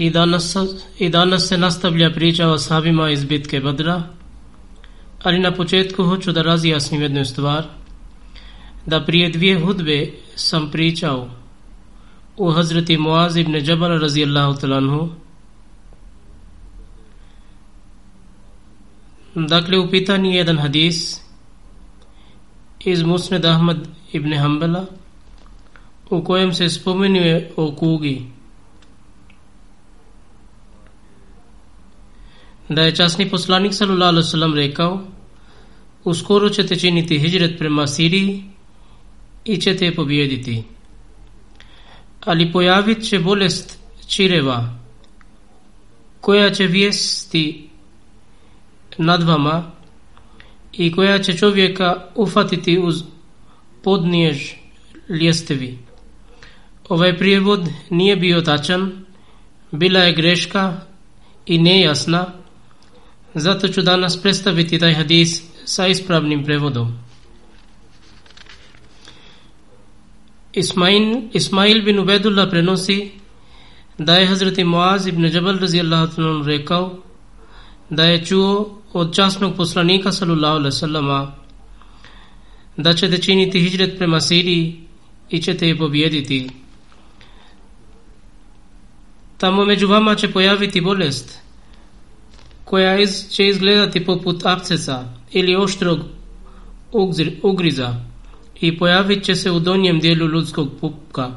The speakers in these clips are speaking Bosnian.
I danas, I danas se nastavlja priča o sahabima iz bitke Badra, ali na početku hoću da razjasnim jednu stvar, da prije dvije hudbe sam pričao u Hazreti Muaz ibn Jabal razijallahu talanhu, Dakle, u pitanju jedan hadis iz Musned Ahmad ibn Hanbala u kojem se spomenuje o kugi. Da je časni poslanik sallallahu alaihi wasallam rekao uskoro ćete činiti hijret prema Siriji i ćete je pobijediti. Ali pojavit će bolest čireva koja će vijesti nad vama i koja će čovjeka ufatiti uz podnijež ljestevi. Ovaj prijevod nije bio tačan, bila je greška i nejasna, zato ću danas predstaviti taj hadis sa ispravnim prevodom. Ismail, Ismail bin Ubedullah prenosi da je Hazreti Muaz ibn Jabal radijallahu razijallahu rekao da je čuo od časnog poslanika sallallahu alejhi ve da ćete činiti hidžret prema Siriji i ćete je pobijediti. Tamo među vama će pojaviti bolest koja iz, će izgledati poput abscesa ili oštrog ugriza i pojavit će se u donjem dijelu ljudskog pupka.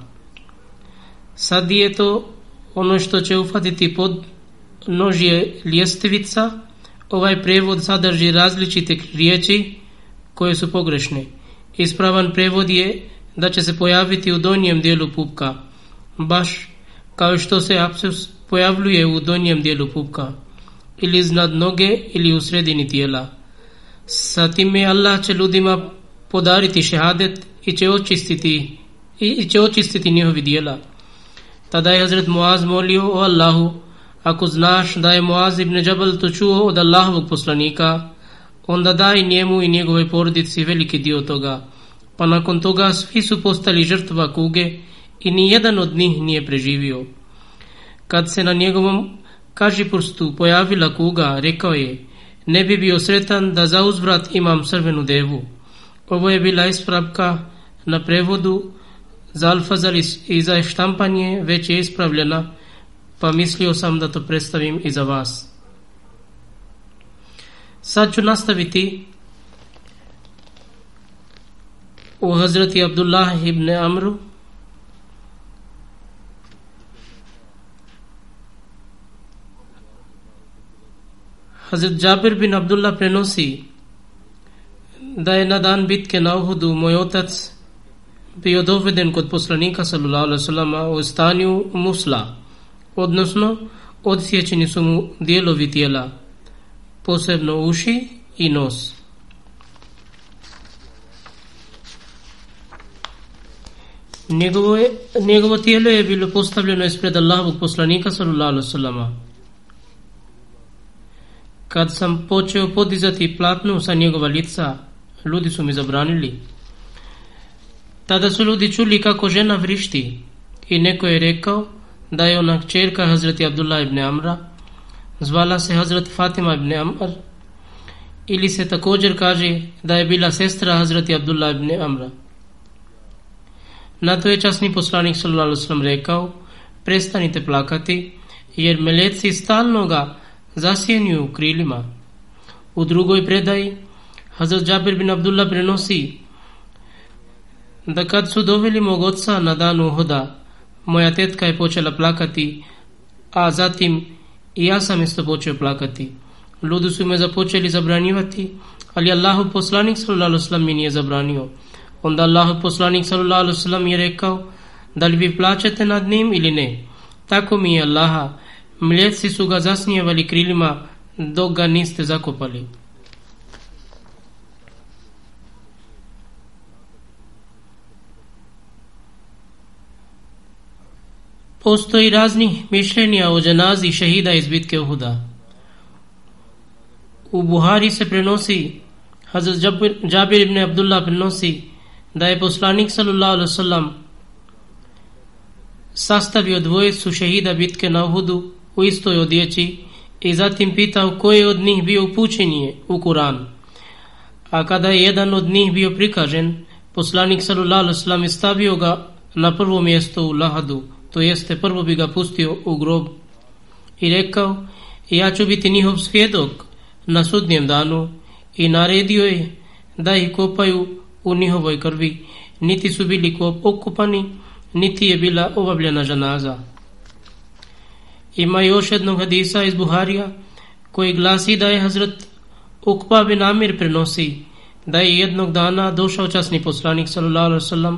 Sad je to ono što će ufatiti pod nožje ljestvica. ovaj prevod sadrži različite riječi koje su pogrešne. Ispravan prevod je da će se pojaviti u donjem dijelu pupka, baš kao što se apsus pojavljuje u donjem dijelu pupka, ili iznad noge ili u sredini tijela. Sa time Allah će ljudima podariti šehadet i će očistiti i će očistiti njihovi dijela. Tada je Hazret Muaz molio o Allahu Ako znaš da je Muaz ibn Jabal to čuo od Allahovog poslanika, onda daj njemu i njegove porodici veliki dio toga. Pa nakon toga svi su postali žrtva kuge i ni jedan od njih nije preživio. Kad se na njegovom prstu pojavila kuga, rekao je, ne bi bio sretan da za uzvrat imam crvenu devu. Ovo je bila ispravka na prevodu za alfazar i za štampanje već je ispravljena, pa mislio sam da to predstavim i za vas. Sad ću nastaviti u Hazreti Abdullah ibn Amru Hazret Džabir bin Abdullah prenosi da je na dan bitke na Uhudu moj otac bio doveden kod poslanika sallallahu alaihi wasallam u stanju musla odnosno odsjećeni su mu dijelovi tijela, posebno uši i nos. Njegovo, je, njegovo tijelo je bilo postavljeno ispred Allahovog poslanika sallallahu alaihi wasallam. Kad sam počeo podizati platnu sa njegova lica, ljudi su mi zabranili. Tada su ljudi čuli kako žena vrišti i neko je rekao da je ona čerka Hazreti Abdullah ibn Amra, zvala se Hazret Fatima ibn Amr, ili se također kaže da je bila sestra Hazreti Abdullah ibn Amra. Na to je časni poslanik sallallahu alejhi ve sellem rekao: "Prestanite plakati, jer meleci stalno ga zasjenjuju krilima." U drugoj predaji Hazrat Jabir bin Abdullah prenosi da kad su doveli mog oca na dan Uhoda, moja tetka je počela plakati, a zatim i ja sam isto počeo plakati. Ljudi su me započeli zabranjivati, ali Allahu poslanik sallallahu alejhi ve sellem mi nije zabranio. Onda Allahu poslanik sallallahu alejhi ve sellem je rekao da li vi plačete nad njim ili ne. Tako mi je Allaha, mljeci su ga zasnijevali krilima dok ga niste zakopali. Postoji razni mišljenja o dženazi šehida iz bitke Uhuda. U Buhari se prenosi Hazrat Jabir, ibn Abdullah prenosi da je poslanik sallallahu alaihi wasallam sastavio dvojicu šehida bitke na Uhudu u istoj odjeći i zatim pitao ko je od njih bio upućenije u Kur'an. A kada je jedan od njih bio prikažen, poslanik sallallahu alaihi wasallam stavio ga na prvo mjesto u Lahadu, to jeste prvo bi ga pustio u grob i rekao ja ću biti njihov svjedok na sudnjem danu i naredio je da ih kopaju u njihovoj krvi niti su bili okupani niti je bila obavljena žanaza ima još jednog hadisa iz Buharija koji glasi da je Hazret Ukba bin Amir prenosi da je jednog dana došao časni poslanik sallallahu alaihi wasallam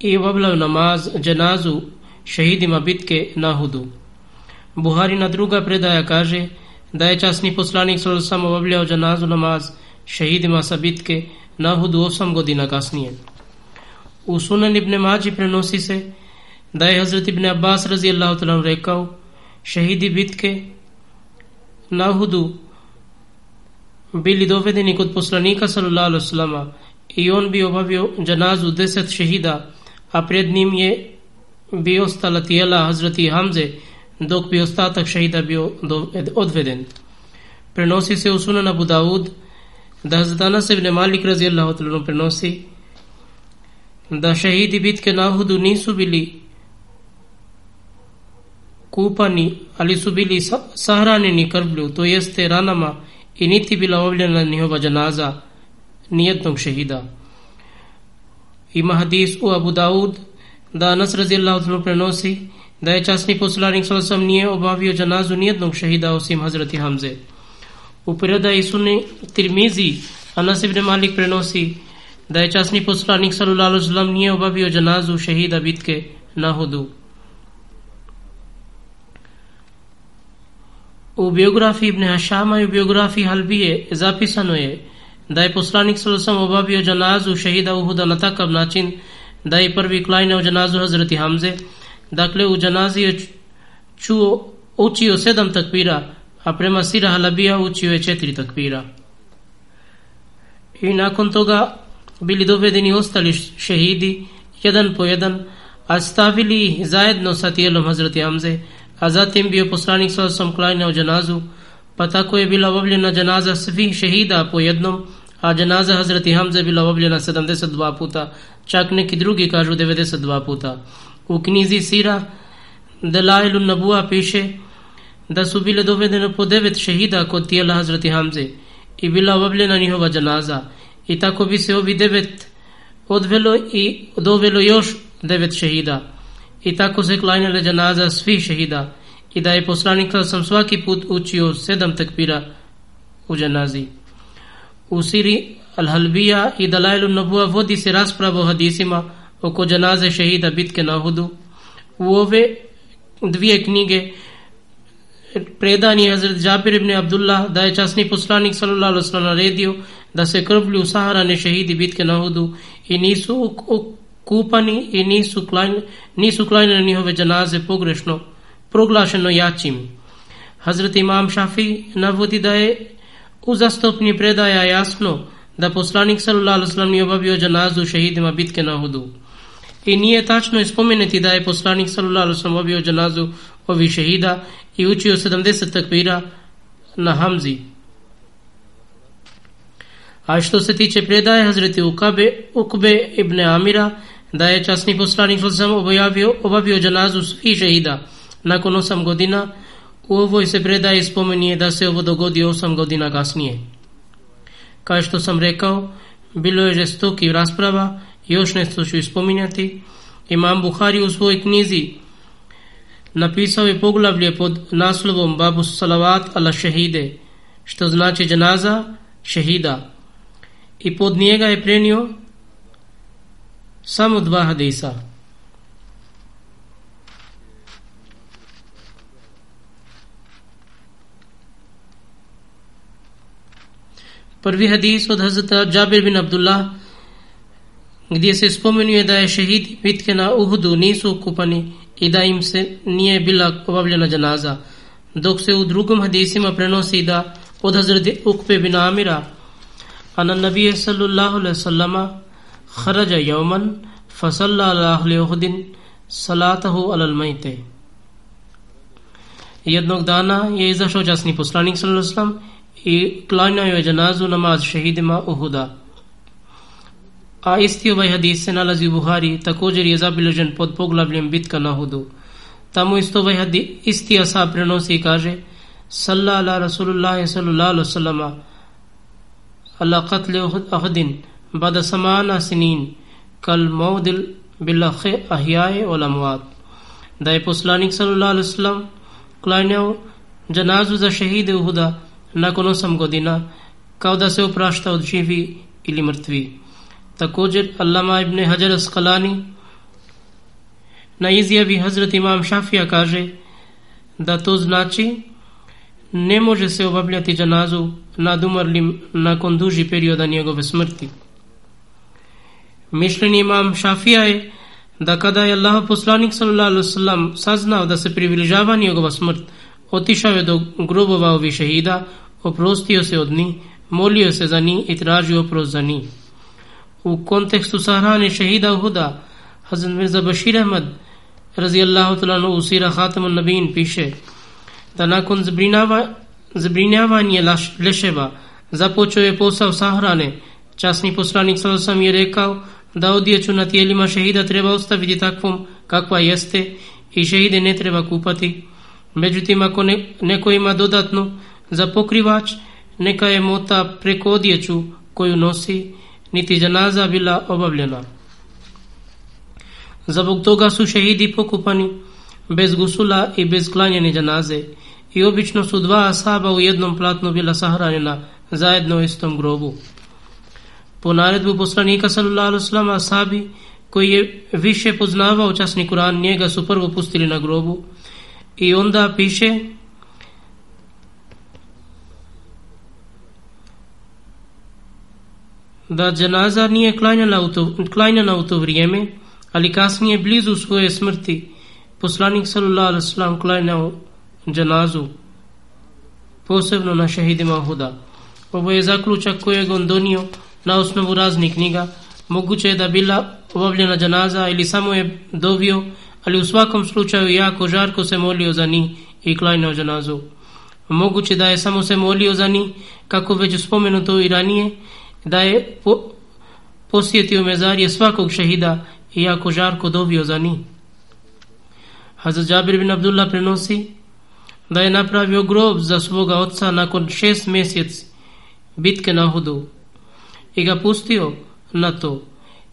i obavljaju namaz dženazu šehidima bitke na Hudu. Buharina druga predaja kaže da je časni poslanik sallallahu alaihi wasallam obavljao dženazu namaz šehidima sa bitke na Hudu osam godina kasnije. U Sunan ibn Mađi prenosi se da je Hazret ibn Abbas radijallahu ta'ala rekao šehidi bitke na Uhudu bili dovedeni kod poslanika sallallahu alaihi wasallam i on bi obavio džanazu deset šehida a pred njim je bi ostala tijela Hazreti Hamze dok bi ostatak šehida bio odveden. Prenosi se u sunan Abu Dawud da Hazret Anas ibn Malik radijallahu ta'ala prenosi da šehidi bitke na Uhudu nisu bili kupani, ali su bili sahranjeni krvlju, to jeste ranama i niti bila ovljena njihova džanaza nijednog šehida. Ima hadis u Abu Daud da Anas radijallahu ta'ala prenosi da je časni poslanik sallallahu alejhi nije obavio džanazu nijednog šehida osim Hazreti Hamze. U predaji sunni Tirmizi Anas ibn Malik prenosi da je časni poslanik sallallahu alejhi ve nije obavio džanazu šehida bitke na Hudu. U biografiji Ibn Hašama i u biografiji Halbije zapisano je da je poslanik sallallahu alejhi obavio džanazu šehida Uhuda na takav način da je prvi klajne džanazu Hazreti Hamze. Dakle, u džanazi je čuo, učio sedam takvira, a prema Sira Halabija učio je četiri takvira. I nakon toga bili dovedeni ostali šehidi, jedan po jedan, a stavili ih zajedno sa tijelom Hazreti Hamze, a zatim bio poslanik sa osam klanjao u džanazu, pa tako je bila obavljena džanaza svih šehida po jednom, a džanaza Hazreti Hamze bila obavljena 72 puta, čak neki drugi kažu 92 puta. U knjizi Sira Delailu Nabua piše da su bile dovedene po devet šehida kod tijela Hazreti Hamze i bila obavljena njihova džanaza i tako bi se ovi devet odvelo i dovelo još devet šehida i tako se klanjale džanaza svih šehida i da je poslanik sam svaki put učio sedam takbira u džanazi. U Siri Al-Halbija i Dalailu Nabua vodi se rasprava o hadisima oko džanaze šehida bitke na Hudu. U ove dvije knjige predan je Hazret Džabir ibn Abdullah da je časni poslanik sallallahu alaihi sallam naredio da se krvlju sahrane šehidi bitke na Hudu i nisu kupani i nisu klajne, nisu klajne njihove džanaze pogrešno proglašeno jačim. Hazreti Imam Šafi navodi da je u zastopni predaja jasno da poslanik sallallahu alejhi ve sellem nije obavio džanazu šehidima bitke na Uhudu. I nije tačno ispomenuti da je poslanik sallallahu alejhi ve sellem obavio džanazu ovih šehida i učio 70 takbira na Hamzi. A što se tiče predaje Hazreti Ukabe, Ukbe ibn Amira, da je časni poslanik sam obavio, obavio džanazu svih šehida nakon osam godina, u ovoj se predaje spomenije da se ovo dogodi osam godina kasnije. Kao što sam rekao, bilo je žestoki rasprava, još nešto ću ispominjati. Imam Buhari u svojoj knjizi napisao je poglavlje pod naslovom Babu Salavat ala šehide, što znači džanaza šehida. I pod njega je prenio samo dva hadisa. Prvi hadis od Hazrata Džabir bin Abdullah gdje se spomenuje da je šehid bitke na Uhudu nisu okupani i da im se nije bila obavljena džanaza. Dok se u drugom hadisima prenosi da od Hazrati Ukbe bin Amira a na nabije sallallahu alaihi sallama kharaja jauman fasalla ala ahli Uhudin salatahu alal majte. Jednog dana je izašao časni poslanik sallallahu alaihi sallam i klanjao je džanazu namaz šehidima Uhuda. A isti ovaj hadis se nalazi u Buhari, također je zabilježen pod poglavljem bitka na Uhudu. Tamo isto ovaj hadis, isti asab prenosi i kaže Salla ala Rasulullah sallallahu alaihi sallama ala qatli Uhudin bada samana sinin kal maudil bil ahyae wal amwat da je poslanik sallallahu alaihi wasallam klanjao džanazu za šehide Uhuda nakon osam godina kao da se oprašta od živi ili mrtvi. Također Allama ibn Hajar Asqalani na izjavi Hazret Imam Šafija kaže da to znači ne može se obavljati džanazu nad umrlim nakon duži perioda njegove smrti. Mišljenje Imam Šafija je da kada je Allah poslanik sallallahu alaihi saznao da se približava njegova smrt, otišao je do grobova ovih šehida, oprostio se od njih, molio se za njih i tražio oprost za njih. U kontekstu sahrane šehida Uhuda, Hazan Mirza Bashir Ahmad, razijallahu ta'ala u sira Khatamun Nabin piše da nakon zbrinava, zbrinjavanje leševa započeo je posao sahrane. Časni poslanik sam je rekao da odjeću na tijelima šehida treba ostaviti takvom kakva jeste i šehide ne treba kupati. Međutim, ako ne, neko ima dodatno za pokrivač, neka je mota preko odjeću koju nosi, niti džanaza bila obavljena. Zabog toga su šehidi pokupani bez gusula i bez klanjene džanaze i obično su dva asaba u jednom platnu bila sahranjena zajedno u istom grobu. Po naredbu poslanika sallallahu alaihi wasallam asabi koji je više poznavao časni Kur'an njega su prvo pustili na grobu i onda piše da dženaza nije klanjana u, to, klanjana u to vrijeme, ali kasnije blizu svoje smrti poslanik sallallahu alaihi wasallam klanjao dženazu posebno na šehidima Huda. Ovo je zaključak kojeg on donio na osnovu raznih knjiga. Moguće je da bila obavljena džanaza ili samo je dovio, ali u svakom slučaju jako žarko se molio za ni i klanjao džanazu. Moguće da je samo se molio za ni, kako već spomenuto i ranije, da je po, posjetio mezarje svakog šehida i jako žarko dobio za ni. Hazrat Jabir bin Abdullah prenosi da je napravio grob za svoga oca nakon šest mjesec bitke na hudu i ga pustio na to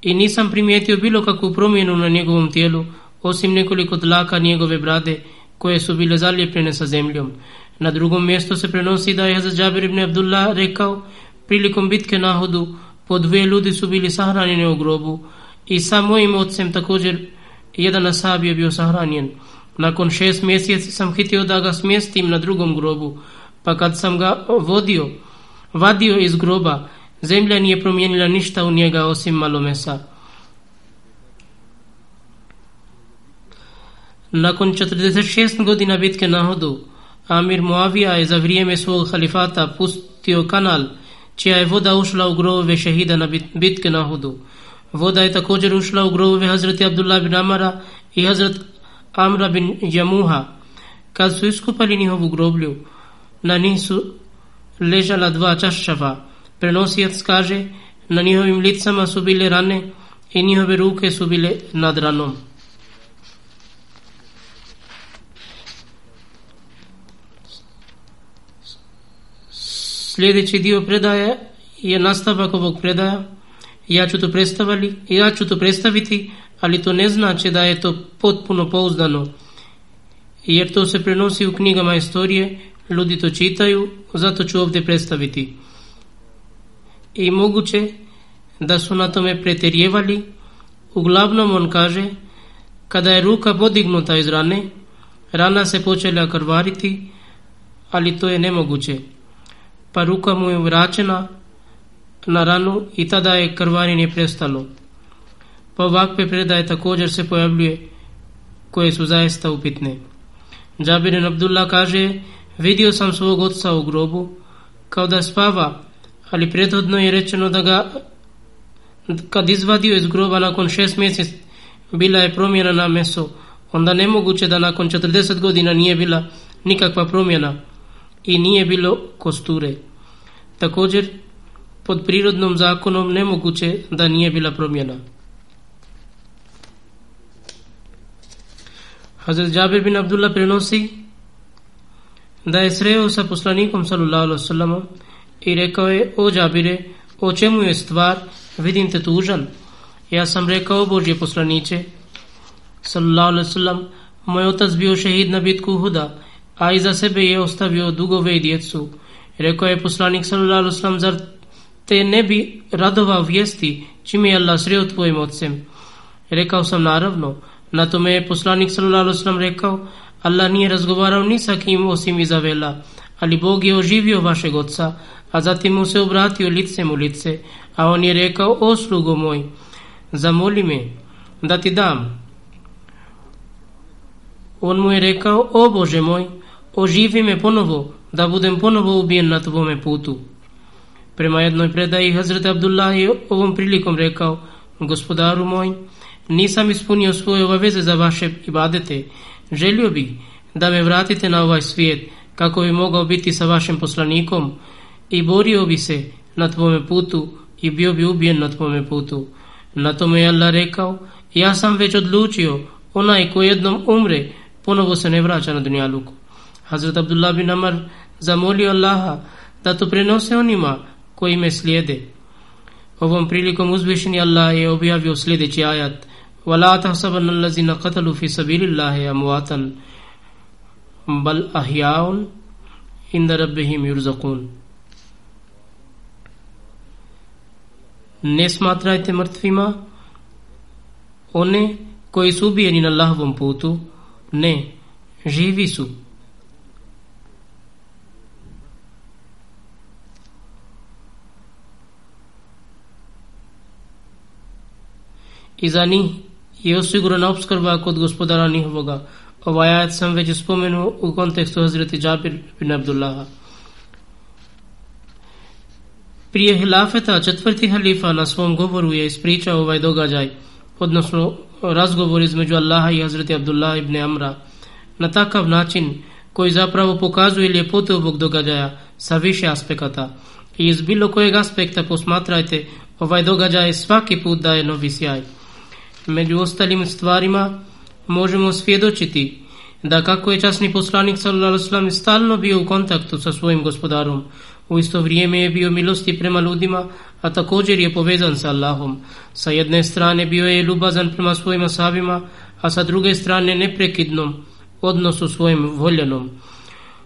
i nisam primijetio bilo kakvu promjenu na njegovom tijelu osim nekoliko dlaka njegove brade koje su bile zalijepljene sa zemljom. Na drugom mjestu se prenosi da je Hazrat Džabir ibn Abdullah rekao prilikom bitke na hodu po dve ljudi su bili sahranjeni u grobu i sa mojim ocem također jedan asab je bio sahranjen. Nakon šest mjeseci sam hitio da ga smjestim na drugom grobu, pa kad sam ga vodio, vadio iz groba, zemlja nije promijenila ništa u njega osim malo mesa. Nakon 46 godina bitke na hodu, Amir Muavija je za vrijeme svog halifata pustio kanal, čija je voda ušla u grovove šehida na bitke na Hodu. Voda je također ušla u grovove Hazreti Abdullah bin Amara i Hazret Amra bin Jamuha. Kad su iskupali njihovu groblju, na njih su ležala dva čašava. Prenosijac kaže, na njihovim licama su bile rane i njihove ruke su bile nad ranom. Sljedeći dio predaje je nastavak ovog predaja. Ja ću to predstaviti, ja ću to predstaviti, ali to ne znači da je to potpuno pouzdano. Jer to se prenosi u knjigama istorije, ljudi to čitaju, zato ću ovdje predstaviti. I moguće da su na tome preterjevali, uglavnom on kaže, kada je ruka podignuta iz rane, rana se počela krvariti, ali to je nemoguće pa ruka mu je vraćena na ranu i tada je krvarenje prestalo. Pa ovakve predaje također se pojavljuje koje su zaista upitne. Džabirin Abdullah kaže, vidio sam svog oca u grobu kao da spava, ali prethodno je rečeno da ga kad izvadio iz groba nakon šest mjeseci bila je promjena na meso, onda nemoguće da nakon 40 godina nije bila nikakva promjena i nije bilo kosture. Također, pod prirodnom zakonom nemoguće da nije bila promjena. Hazret Jabir bin Abdullah prenosi da je sreo sa poslanikom sallallahu alaihi wasallam i rekao je o Džabire o čemu je stvar vidim te tužan ja sam rekao Božje poslaniće sallallahu alaihi wasallam moj otac bio šehid na bitku Huda a iza sebe je ostavio dugove i djecu. Rekao je poslanik sallallahu alejhi zar te ne bi radovao vijesti čime je Allah sreo tvojim ocem? Rekao sam naravno. Na tome je poslanik sallallahu alaihi sallam rekao Allah nije razgovarao ni sa kim osim Izavela, ali Bog je oživio vašeg oca, a zatim mu se obratio licem u lice, a on je rekao, o slugo moj, zamoli me da ti dam. On mu je rekao, o Bože moj, oživi me ponovo, da budem ponovo ubijen na tvome putu. Prema jednoj predaji Hazreti Abdullah je ovom prilikom rekao, gospodaru moj, nisam ispunio svoje obaveze za vaše ibadete, želio bih da me vratite na ovaj svijet, kako bi mogao biti sa vašim poslanikom i borio bi se na tvome putu i bio bi ubijen na tvome putu. Na tome je Allah rekao, ja sam već odlučio, onaj ko jednom umre, ponovo se ne vraća na dunjaluku. Hazret Abdullah bin Amar zamolio Allaha da to prenose onima koji me slijede. Ovom prilikom uzvišeni Allah je objavio sljedeći ajat وَلَا تَحْسَبَنَّ الَّذِينَ قَتَلُوا فِي سَبِيلِ اللَّهِ أَمْوَاتًا بَلْ أَحْيَاءٌ عِنْدَ رَبِّهِمْ يُرْزَقُونَ Ne smatrajte mrtvima one koji su ubijeni na Allahovom putu, ne, živi su, i za njih je osigurana obskrba kod gospodara njihovoga. Ovaj ajat sam već spomenuo u kontekstu Hazreti Džabir bin Abdullaha. Prije hilafeta četvrti halifa na svom govoru je ispričao ovaj događaj, odnosno razgovor između Allaha i Hazreti Abdullah ibn Amra, na takav način koji zapravo pokazuje ljepotu ovog događaja sa više aspekata. I iz bilo kojeg aspekta posmatrajte, ovaj događaj svaki put daje novi sjaj. Među ostalim stvarima možemo svjedočiti da kako je časni poslanik sallallahu stalno bio u kontaktu sa svojim gospodarom, u isto vrijeme je bio milosti prema ljudima, a također je povezan sa Allahom. Sa jedne strane bio je ljubazan prema svojim asabima, a sa druge strane neprekidnom odnosu svojim voljenom.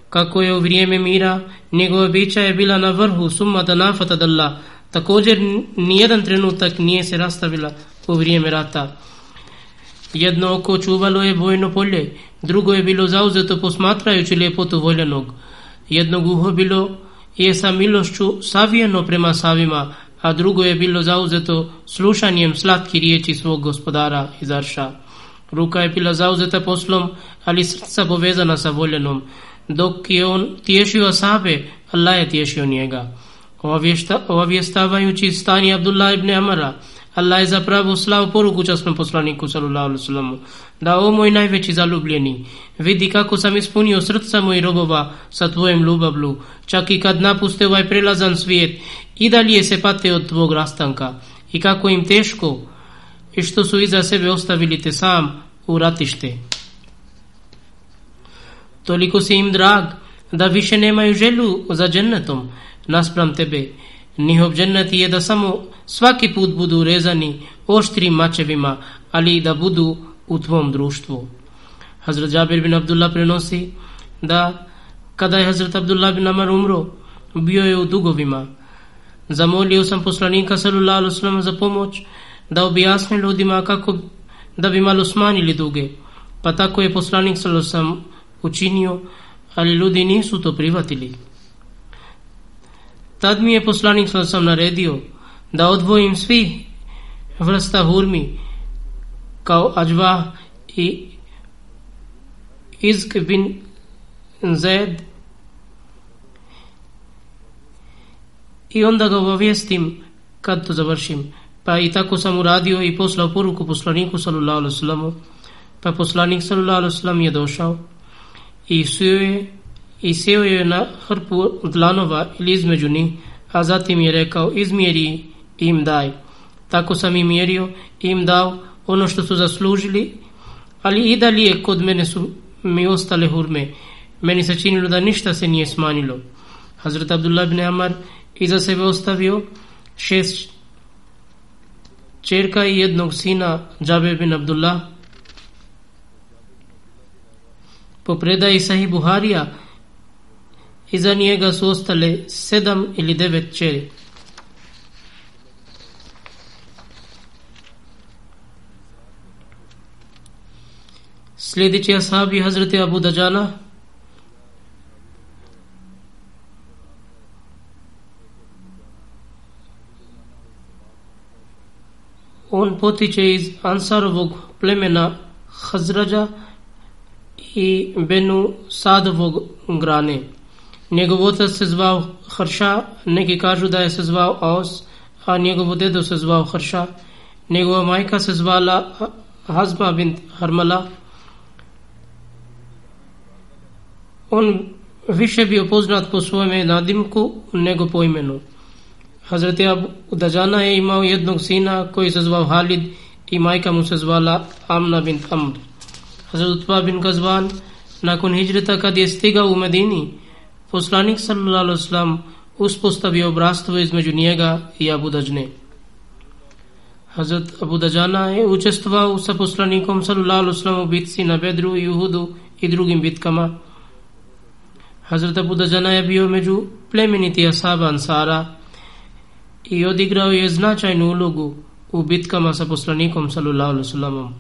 Kako je u vrijeme mira, njegova bića je bila na vrhu summa da nafata Allah, također nijedan trenutak nije se rastavila u vrijeme rata. Jedno oko čuvalo je bojno polje, drugo je bilo zauzeto posmatrajući ljepotu voljenog. Jedno uho bilo je sa milošću savijeno prema savima, a drugo je bilo zauzeto slušanjem slatki riječi svog gospodara Izarša. Ruka je bila zauzeta poslom, ali srca povezana sa voljenom. dok je on tješio sabe, Allah je tješio njega. Obavještavajući stanje Abdullah ibn Amara, Allah je zapravo slao poruku časnom poslaniku sallallahu alaihi wasallam da o moj najveći zaljubljeni vidi kako sam ispunio srca mojih robova sa tvojim ljubavlju čak i kad napuste ovaj prelazan svijet i dalje se pate od tvog rastanka i kako im teško i što su iza sebe ostavili te sam u ratište. Toliko si im drag da više nemaju želju za džennetom naspram tebe Njihov džennet je da samo svaki put budu rezani oštrim mačevima, ali i da budu u tvom društvu. Hazrat Jabir bin Abdullah prenosi da kada je Hazrat Abdullah bin Amar umro, bio je u dugovima. Zamolio sam poslanika sallallahu alaihi wasallam za pomoć da objasni ljudima kako da bi malo smanjili duge. Pa tako je poslanik sallallahu alaihi wasallam učinio, ali ljudi nisu to privatili. Tad mi je poslanik sam sam naredio da odvojim svi vrsta hurmi kao ađva i izk bin zed i onda ga obavijestim kad to završim. Pa i tako sam uradio i poslao poruku poslaniku sallallahu alaihi sallam. Pa poslanik sallallahu alaihi sallam je došao i sujo je i sjeo je na hrpu dlanova ili između njih, a zatim je rekao izmjeri im daj. Tako sam im mjerio i im dao ono što su zaslužili, ali i dalje kod mene su mi ostale hurme. Meni se činilo da ništa se nije smanilo. Hazret Abdullah ibn Amar iza sebe ostavio šest čerka i jednog sina Džabe bin Abdullah. Po predaji sahih Buharija, Iza njega su ostale sedam ili devet čeri. Sljedeći ashabi Hazreti Abu Dajana On potiče iz Ansarovog plemena Hazrađa i Benu Sadovog grane. Njegov otac se zvao Hrša, neki kažu da je se zvao Aos, a njegov dedo se zvao Hrša. Njegova majka se zvala Hazma bint Harmala. On više bio poznat po svojom nadimku nego po imenu. Hazreti Abu Dajana je imao jednog sina koji se zvao Halid i majka mu se zvala Amna bint Amr. Hazret Poslanik sallallahu alejhi ve sellem uspostavio bratstvo između njega i Abu Dajne. Hazrat Abu Dajana je učestvovao sa poslanikom sallallahu alejhi ve sellem u bitci na Bedru i Uhudu i drugim bitkama. Hazrat Abu Dajana je bio među plemeniti ashaba Ansara i odigrao je značajnu ulogu u bitkama sa poslanikom sallallahu alejhi ve sellem.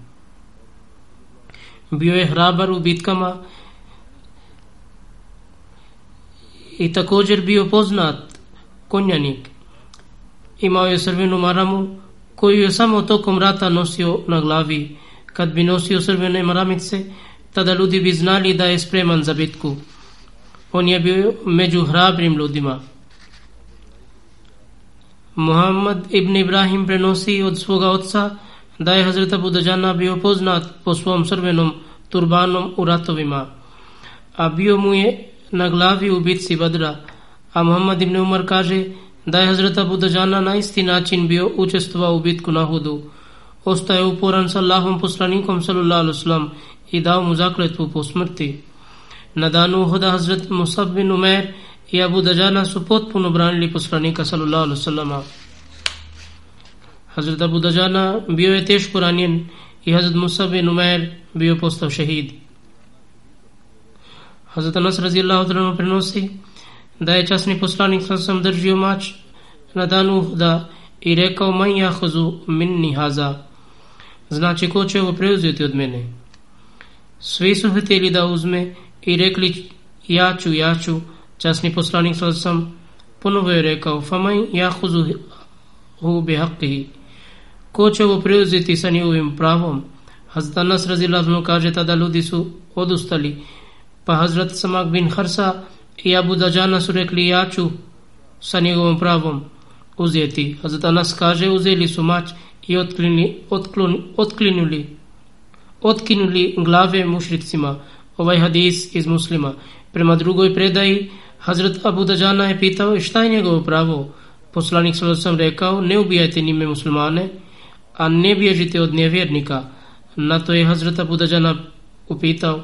Bio je hrabar u bitkama i također bio poznat konjanik. Imao je srvenu maramu koju je samo tokom rata nosio na glavi. Kad bi nosio srvene maramice, tada ljudi bi znali da je spreman za bitku. On je bio među hrabrim ljudima. Muhammad ibn Ibrahim prenosi od svoga oca da je Hazret Abu Dajana bio poznat po svom srvenom turbanom u ratovima, a bio mu je na glavi u bitci Badra, a Muhammad ibn Umar kaže da je Hazreta Budajana na isti način bio učestvovao u bitku na Hudu. Ostaje uporan sa Allahom poslanikom sallallahu alaihi wasallam i dao mu zakletvu po smrti. Na danu Uhoda Hazret Musab bin Umer i Abu Dajana su potpuno branili poslanika sallallahu alaihi wasallam. Hazret Abu Dajana bio je teško ranjen i Hazret Musab bin Umer bio postao šehid. Hazrat Anas radijallahu ta'ala prenosi da je časni poslanik sa sam držio mač na danu da i rekao man jahozu minni haza. Znači ko će ovo preuzeti od mene? Svi su htjeli da uzme i rekli ja ću, ja ću. Časni poslanik sa sam ponovo je rekao faman hu bihaqihi. ko će ovo preuzeti sa njegovim pravom? Hazrat Anas radijallahu kaže tada ljudi su odustali Pa Hazrat Samak bin Harsa i Abu Dajana su rekli ja ću sa njegovom pravom uzeti. Hazrat Anas kaže uzeli su mač i otklini, otklon, otklinuli otkinuli glave mušricima. Ovaj hadis iz muslima. Prema drugoj predaji Hazrat Abu Dajana je pitao šta je njegovo pravo. Poslanik sallallahu sam rekao ne ubijajte nime muslimane, a ne bježite od nevjernika. Na to je Hazrat Abu Dajana upitao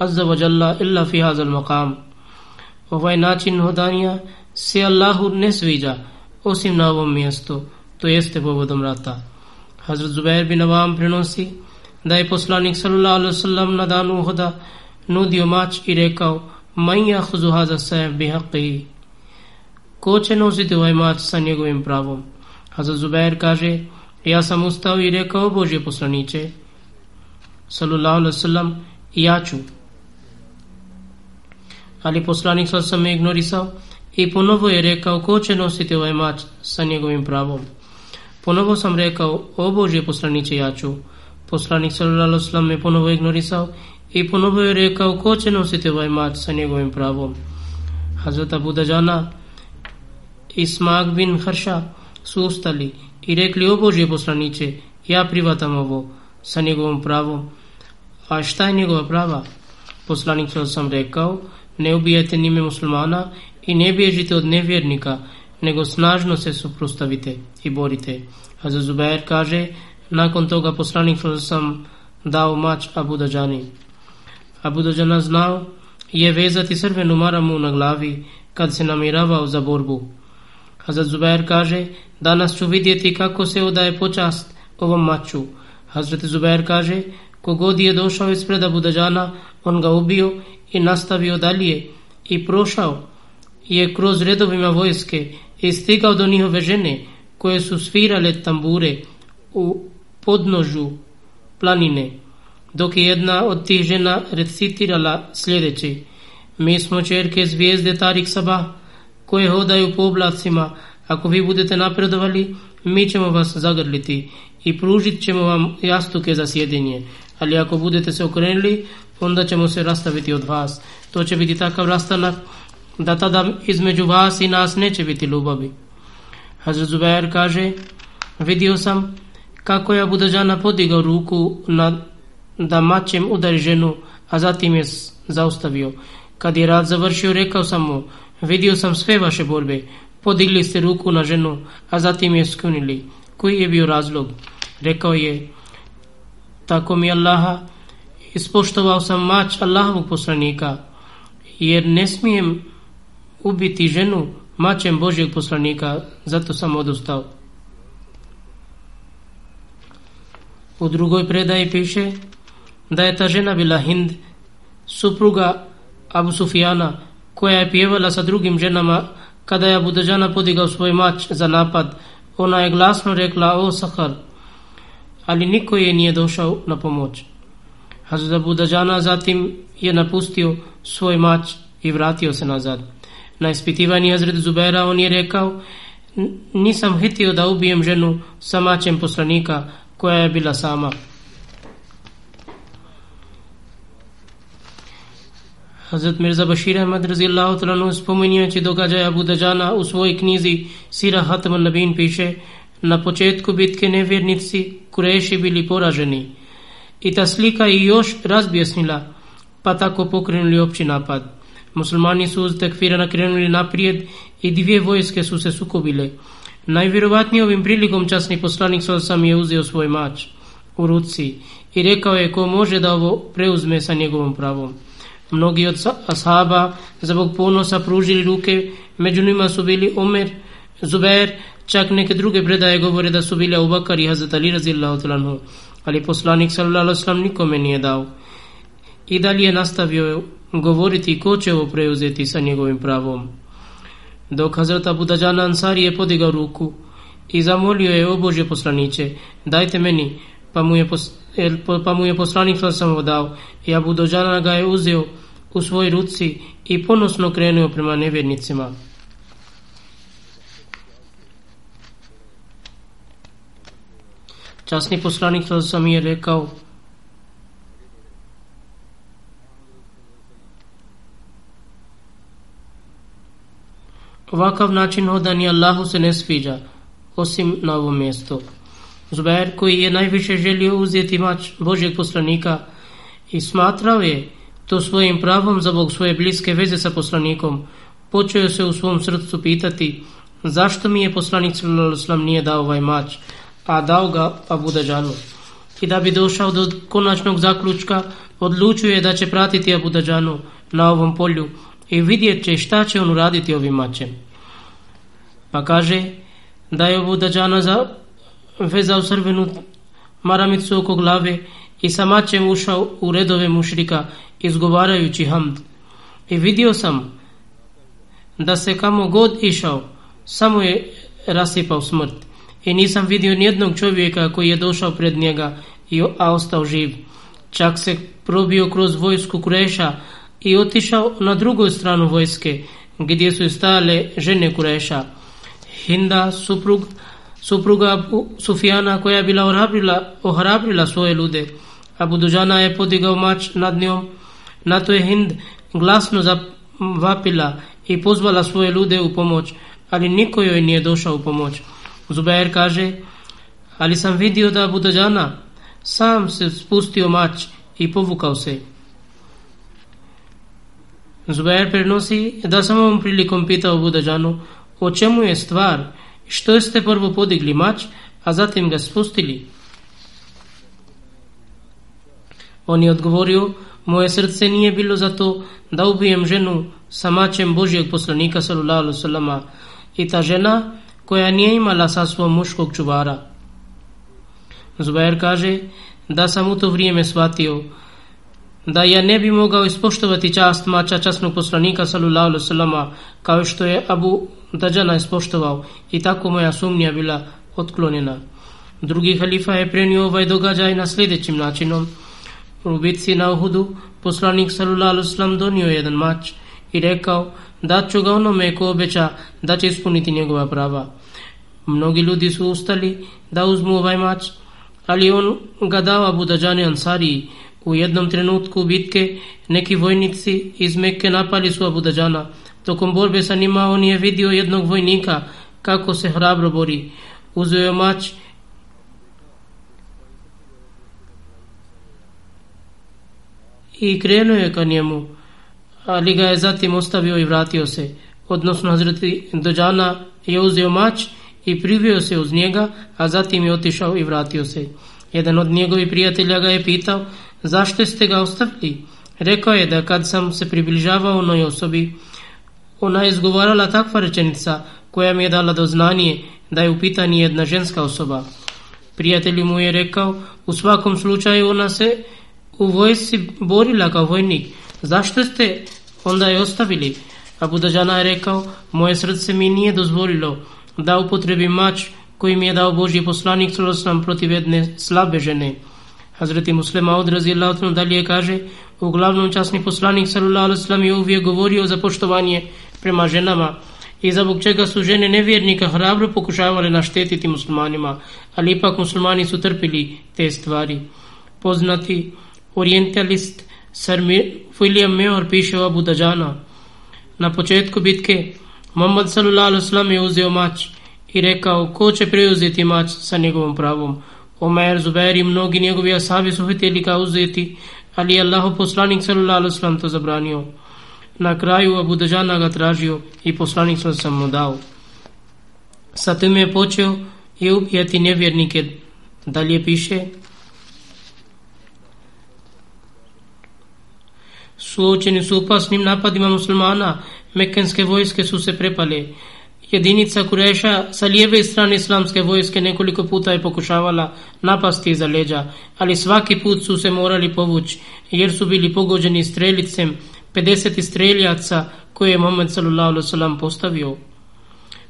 عز وجل illa في هذا المقام ovaj način hodanja se Allahu ne sviđa osim na ovom mjestu to jeste povodom rata. Hazrat Zubair bin Avam prenosi da je poslanik sallallahu alaihi wasallam na danu hoda nudio mač i rekao Man yakhudhu hadha sayf bihaqqihi Ko će nositi ovaj mač sa njegovim pravom? Hazrat Zubair kaže Ja sam ustao i rekao Božje poslaniće Sallallahu alaihi Ja ću. Ali poslanik sa sam me ignorisao I ponovo je rekao Ko će nositi ovaj mač sa njegovim pravom? Ponovo sam rekao O Božje poslaniće ja ću Poslanik sallallahu sallam me ponovo ignorisao i ponovo je rekao ko će nositi ovaj mač sa njegovim pravom. Hazret Abu Dajana i bin Hrša su ustali i rekli o Božje poslaniće, ja privatam ovo sa njegovom pravom. A šta je njegova prava? Poslanik sam rekao, ne ubijajte nime muslimana i ne bježite od nevjernika, nego snažno se suprostavite i borite. Hazret Zubair kaže, nakon toga poslanik sam dao mač Abu Dajani. Abu Dajana znao je vezati crvenu maramu na glavi kad se namiravao za borbu. Hazrat Zubair kaže, danas ću vidjeti kako se odaje počast ovom maču. Hazrat Zubair kaže, kogod je došao ispred Abu Dajana, on ga ubio i nastavio dalje i prošao je kroz redovima vojske i stigao do njihove žene koje su svirale tambure u podnožu planine dok je jedna od tih žena recitirala sljedeće. Mi smo čerke zvijezde Tarik Sabah, koje hodaju po oblacima. Ako vi budete napredovali, mi ćemo vas zagrliti i pružit ćemo vam jastuke za sjedinje. Ali ako budete se okrenuli, onda ćemo se rastaviti od vas. To će biti takav rastanak da tada između vas i nas neće biti ljubavi. Hazret Zubair kaže, vidio sam kako je Abu Dajjana podigao ruku na da mačem udari ženu, a zatim je zaustavio. Kad je rad završio, rekao sam mu, vidio sam sve vaše borbe, podigli ste ruku na ženu, a zatim je skunili. Koji je bio razlog? Rekao je, tako mi Allaha, ispoštovao sam mač Allahovog poslanika, jer ne smijem ubiti ženu mačem Božjeg poslanika, zato sam odustao. U drugoj predaji piše, da je ta žena bila Hind, supruga Abu Sufijana, koja je pjevala sa drugim ženama kada je Abu Dajjana podigao svoj mač za napad. Ona je glasno rekla, o Sahar, ali niko je nije došao na pomoć. Hazrat Abu Dajana zatim je napustio svoj mač i vratio se nazad. Na ispitivanje Hazrat Zubera on je rekao, nisam htio da ubijem ženu sa mačem poslanika koja je bila sama. Hazrat Mirza Bashir Ahmad razijallahu ta'ala spominio će događaja Abu Dajana u svojoj knjizi Sira Hatam Nabin piše na početku bitke nevjernici Kureši bili poraženi. I ta slika i još razbjesnila pa tako pokrenuli opći napad. Muslimani su uz tekfira nakrenuli naprijed i dvije vojske su se sukobile. Najvjerovatnije ovim prilikom časni poslanik Solsam je uzeo svoj mač u ruci i rekao je ko može da ovo preuzme sa njegovom pravom. Mnogi od ashaba zbog ponosa pružili ruke, među njima su bili Omer, Zubair, čak neke druge predaje govore da su bili Ubakar i Hazat Ali razillahu ali poslanik sallallahu alaihi nikome nije dao. I dalje je nastavio govoriti ko će ovo preuzeti sa njegovim pravom. Dok Hazrata Budađana Ansari je podigao ruku i zamolio je o Božje poslaniće, dajte meni, pa mu je, pos, pa mu je poslanik sam dao. I Abu Dajan ga je uzeo u svoj ruci i ponosno krenuo prema nevjernicima. Časni poslanik sam je rekao Ovakav način hodanja Allahu se ne sviđa, osim na ovom mjestu. Zubair koji je najviše želio uzeti mač Božeg poslanika i smatrao je to svojim pravom zbog svoje bliske veze sa poslanikom, počeo se u svom srcu pitati zašto mi je poslanik sallallahu nije dao ovaj mač, a dao ga pa Abu Dađanu. I da bi došao do konačnog zaključka, odlučuje da će pratiti Abu Dađanu na ovom polju i vidjet će šta će on uraditi ovim mačem. Pa kaže da je Abu Dađana za vezao srvenu maramicu oko glave i sa mačem ušao u redove mušrika izgovarajući hamd. I vidio sam da se kamo god išao, samo je rasipao smrt. I nisam vidio nijednog čovjeka koji je došao pred njega, a ostao živ. Čak se probio kroz vojsku Kureša i otišao na drugu stranu vojske, gdje su stale žene Kureša. Hinda, suprug, supruga Sufijana koja je bila ohrabrila, ohrabrila svoje lude. Abu Dužana je podigao mač nad njom. Na to je Hind glasno zavapila i pozvala svoje lude u pomoć, ali niko joj nije došao u pomoć. Zubair kaže, ali sam vidio da Abu sam se spustio mač i povukao se. Zubair prenosi da sam ovom prilikom pitao Budađanu o čemu je stvar što ste prvo podigli mač, a zatim ga spustili? On je odgovorio, moje srce nije bilo za to da ubijem ženu sa mačem Božijeg poslanika sallallahu alaihi i ta žena koja nije imala sa svom muškog čuvara. Zubair kaže da sam u to vrijeme shvatio da ja ne bi mogao ispoštovati čast mača časnog poslanika sallallahu alaihi kao što je Abu Dađana ispoštovao i tako moja sumnja bila otklonjena. Drugi halifa je prenio ovaj događaj na sljedećim načinom. U bitci na Uhudu poslanik sallallahu alaihi donio jedan mač i rekao da ću ga onome ko obeća da će ispuniti njegova prava. Mnogi ljudi su ustali da uzmu ovaj mač, ali on ga dava Budađani Ansariji u jednom trenutku bitke neki vojnici iz Mekke napali su Abu Dađana. Tokom borbe sa njima on je vidio jednog vojnika kako se hrabro bori. Uzeo je mač i krenuo je ka njemu, ali ga je zatim ostavio i vratio se. Odnosno Hazreti Dođana je uzeo mač i privio se uz njega, a zatim je otišao i vratio se. Jedan od njegovih prijatelja ga je pitao zašto ste ga ostavili? Rekao je da kad sam se približavao onoj osobi, ona je izgovarala takva rečenica koja mi je dala do znanje da je u pitanju jedna ženska osoba. Prijatelj mu je rekao, u svakom slučaju ona se u vojsi borila kao vojnik. Zašto ste onda je ostavili? Abu Dajana je rekao, moje srce mi nije dozvolilo da upotrebi mač koji mi je dao Božji poslanik nam protiv jedne slabe žene. Hazreti Muslima odrazi Allah dalje kaže uglavnom časni poslanik sallallahu alaihi je uvijek govorio za poštovanje prema ženama i zbog čega su žene nevjernika hrabro pokušavale naštetiti muslimanima, ali ipak muslimani su trpili te stvari. Poznati orientalist Sir William Mayor piše o Abu Dajana. Na početku bitke Muhammad sallallahu alaihi je uzeo mač i rekao ko će preuzeti mač sa njegovom pravom. Omer, Zubair i mnogi njegovi asabi su htjeli ga uzeti, ali je Allah poslanik sallallahu alaihi wasallam to zabranio. Na kraju Abu Dajana ga tražio i poslanik sallallahu sam mu dao. Sa tim je počeo i ubijati nevjernike. Dalje piše Suočeni su opasnim napadima muslimana, mekenske vojske su se prepale. Jedinica Kureša sa lijeve strane islamske vojske nekoliko puta je pokušavala napasti iza leđa, ali svaki put su se morali povući, jer su bili pogođeni strelicem 50 streljaca koje je Muhammed s.a.v. postavio.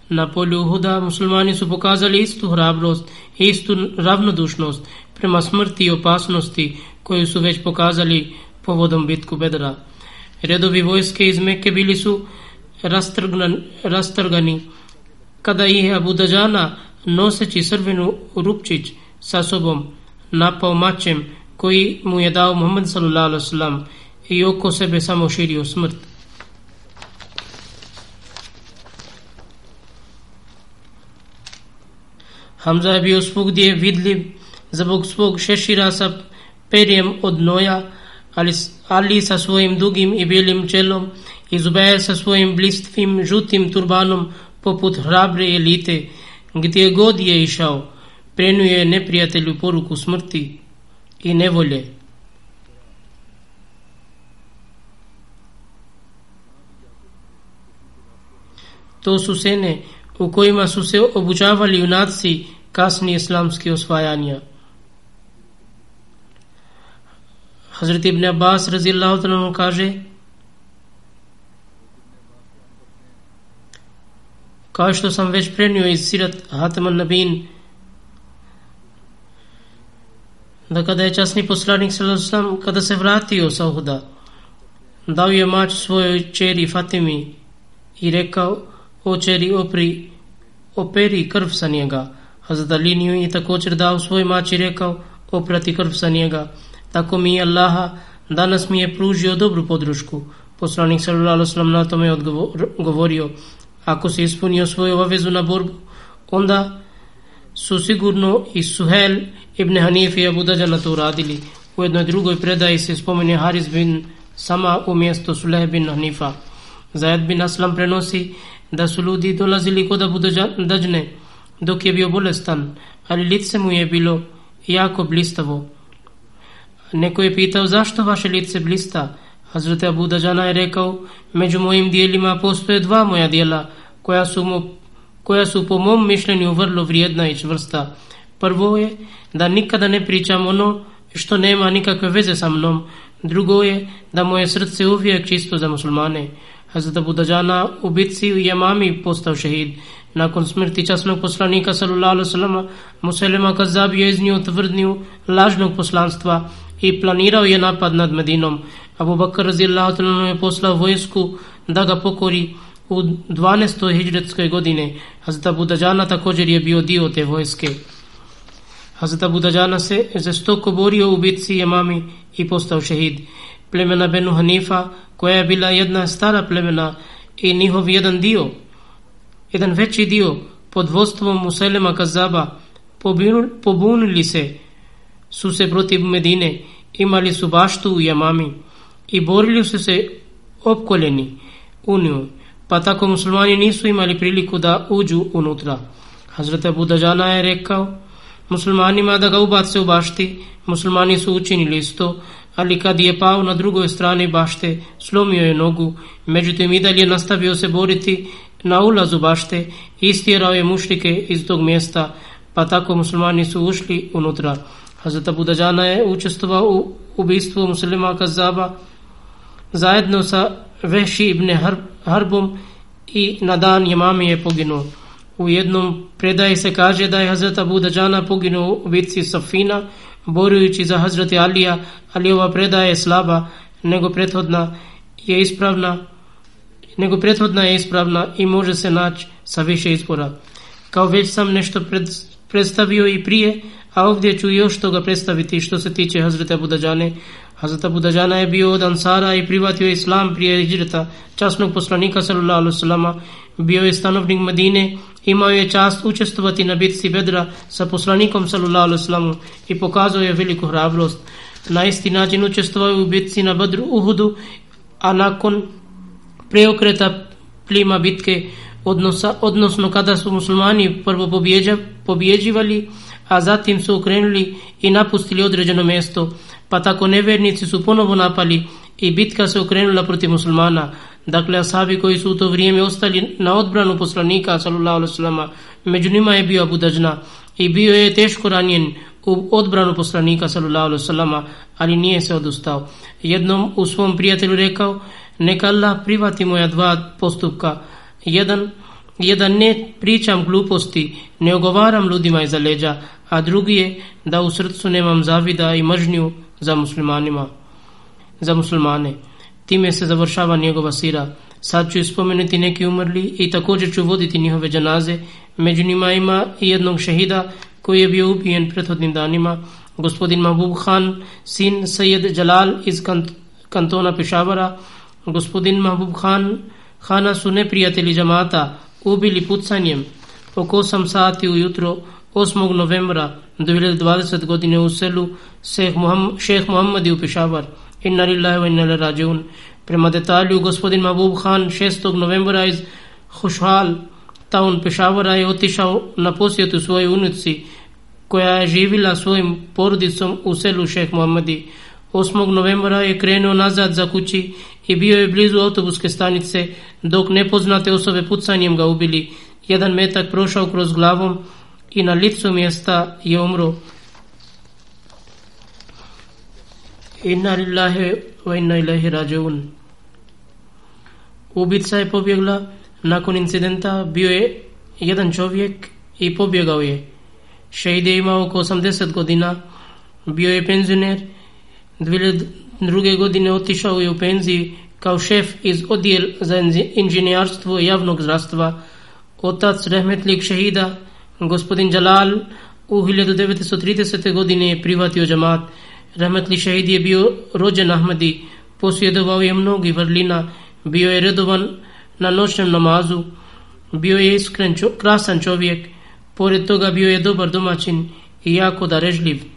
Na polju Uhuda muslimani su pokazali istu hrabrost i istu ravnodušnost prema smrti i opasnosti koju su već pokazali povodom bitku Bedra. Redovi vojske iz Mekke bili su rastrgani kada je Abu Dajana noseći srvenu rupčić sa sobom napao mačem koji mu je dao Muhammed sallallahu alaihi wasallam i oko sebe samo širio smrt. Hamza je bio svugdje vidljiv zbog svog šešira sa perjem od noja, ali, ali sa svojim dugim i bijelim čelom i Zubair sa svojim blistvim žutim turbanom poput hrabre elite, gdje god je išao, prenuje neprijatelju poruku smrti i nevolje. To su sene u kojima su se obučavali junaci kasni islamski osvajanja. Hazreti ibn Abbas razijallahu ta'ala kaže kao što sam već prenio iz Sirat Hataman Nabin da kada je časni poslanik sallallahu kada se vratio sa Uhuda dao je mač svojoj čeri Fatimi i rekao o čeri opri operi krv sa njega. Hazrat Ali nije i također dao svoj mač i rekao oprati krv sa njega tako mi je Allaha danas mi je pružio dobru podršku poslanik sallallahu alejhi ve sellem na tome odgovorio ako se ispunio svoju obavezu na borbu, onda su sigurno i Suhel ibn Hanif i Abu Dađa to uradili. U jednoj drugoj predaji se spomene Haris bin Sama u mjesto Suleh bin Hanifa. Zajed bin Aslam prenosi da su ljudi dolazili kod Abu Dađne dok je bio bolestan, ali lice mu je bilo jako blistavo. Neko je pitao zašto vaše lice blista? Hazret Abu Dajana je rekao, među mojim dijelima postoje dva moja dijela, koja su, mu, koja su po mom mišljenju vrlo vrijedna i čvrsta. Prvo je da nikada ne pričam ono što nema nikakve veze sa mnom. Drugo je da moje srce uvijek čisto za muslimane. Hazret Abu Dajana u bitci u Jamami postao šehid. Nakon smrti časnog poslanika sallallahu alaihi wasallam Muselima Kazab je iznio tvrdnju lažnog poslanstva i planirao je napad nad Medinom. Abu Bakr razijallahu ta'ala je poslao vojsku da ga pokori u 12. hijđretskoj godine. Hazreta Budađana također je bio dio te vojske. Hazreta Budađana se zastoko borio u bitci Jemami i postao šehid. Plemena Benu Hanifa, koja je bila jedna stara plemena i njihov jedan dio, jedan veći dio pod vodstvom Muselema Kazaba, pobunili se su se protiv Medine, imali su baštu u Jamami i borili su se opkoljeni u nju, pa tako muslimani nisu imali priliku da uđu unutra. Hazrete Budajana je rekao muslimanima da ga ubace u bašti, muslimani su učinili isto, ali kad je pao na drugoj strani bašte, slomio je nogu, međutim i dalje nastavio se boriti na ulazu bašte, istjerao je mušlike iz tog mjesta, pa tako muslimani su ušli unutra. Hazrat Abu Dajana je učestvovao u ubistvu muslima Kazaba zajedno sa Veši ibn Harbom i na dan imami je poginuo. U jednom predaji se kaže da je Hazreti Abu Dajana poginuo u bitci Safina borujući za Hazrat Alija, ali ova predaja je slaba, nego prethodna je ispravna nego prethodna je ispravna i može se naći sa više izbora. Kao već sam nešto pred, predstavio i prije, a ovdje ću još toga predstaviti što se tiče Hazreta Budađane. Hazreta Budađana je bio od Ansara i privatio islam prije hijreta časnog poslanika sallallahu alaihi wasallam. Bio je stanovnik Medine, imao je čast učestvovati na bitci Bedra sa poslanikom sallallahu alaihi wasallam i pokazao je veliku hrabrost. Na isti način učestvovao je u bitci na Badru Uhudu, a nakon preokreta plima bitke, odnosa, odnosno kada su muslimani prvo pobjeđa, pobjeđivali, a zatim su okrenuli i napustili određeno mjesto, pa tako nevernici su ponovo napali i bitka se okrenula protiv muslimana. Dakle, ashabi koji su u to vrijeme ostali na odbranu poslanika, sallallahu alaihi sallam, među njima je bio Abu Dajna i bio je teško ranjen u odbranu poslanika, sallallahu alaihi sallam, ali nije se odustao. Jednom u svom prijatelju rekao, neka Allah privati moja dva postupka. Jedan, je da ne pričam gluposti, ne ogovaram ljudima iza leđa, a drugi je da u srcu nemam zavida i mržnju za muslimanima za muslimane. Time se završava njegova sira. Sad ću spomenuti neki umrli i također ću voditi njihove džanaze. Među njima ima i jednog šehida koji je bio ubijen prethodnim danima. Gospodin Mahbub Khan, sin Sajed Jalal iz kant kantona Pešavara. Gospodin Mahbub Khan, Khana su neprijatelji džamata ubili pucanjem oko 8 sati ujutro 8. novembra 2020 godine u selu Šeh Muhammadi u Pešavar. Inna lillahi wa inna ilaihi rajiun. Prema detalju, gospodin Mahbub Khan 6. novembra iz Khushhal town Pešavara je otišao na posjetu svojoj unici koja je živila svojim porodicom u selu Šeh Muhammadi. 8. novembra je krenuo nazad za kući i bio je blizu autobuske stanice dok nepoznate osobe pucanjem ga ubili. Jedan metak prošao kroz glavom i na licu mjesta je umro. Inna lillahi wa inna ilahi rađeun. Ubica je pobjegla nakon incidenta, bio je jedan čovjek i pobjegao je. Šeid je imao oko 80 godina, bio je penzioner, Druge godine otišao je u penziju kao šef iz odjel za inženjarstvo javnog zdravstva. Otac Rehmetlik šehida, gospodin Jalal, u 1930. godine je privatio džamat. Rahmetli šehid je bio rođen Ahmadi, posjedovao je mnogi vrlina, bio je redovan na noćnom namazu, bio je iskren, čo, krasan čovjek, pored toga bio je dobar domaćin i jako darežljiv.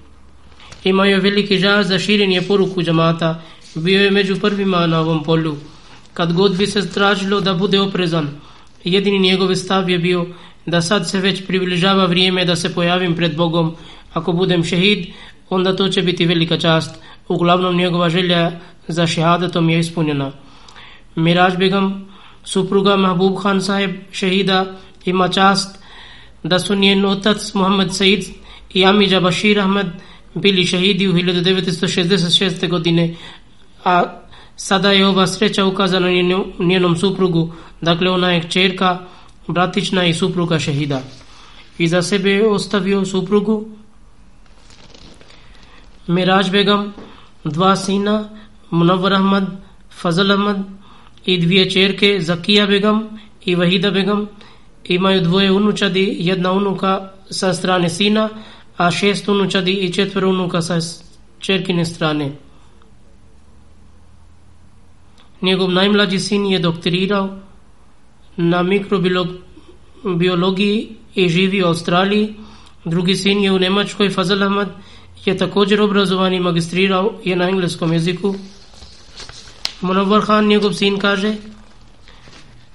Imao je veliki žal za širenje poruku džamata, bio je među prvima na ovom polju. Kad god bi se tražilo da bude oprezan, jedini njegov stav je bio da sad se već približava vrijeme da se pojavim pred Bogom. Ako budem šehid, onda to će biti velika čast. Uglavnom njegova želja za šehadetom je ispunjena. Miraž Begam, supruga Mahbub Khan sahib šehida, ima čast da su njen otac Muhammad Said i Amidža Bashir Ahmed bili šehidi u 1966. godine, a sada je ova sreća ukazana njenom suprugu, dakle ona je čerka, bratična i supruga šehida. I za sebe je ostavio suprugu Miraj Begam, dva sina, Munawar Ahmad, Fazal Ahmad i dvije čerke, Zakija Begam i Vahida Begam. Imaju dvoje unučadi, jedna unuka sa strane sina, a šest unučadi i četvero unuka sa čerkine strane. Njegov najmlađi sin je doktorirao na mikrobiologiji i živi u Australiji. Drugi sin je u Nemačkoj, Fazal Ahmad, je također obrazovan i magistrirao je na engleskom jeziku. Munawar Khan, njegov sin, kaže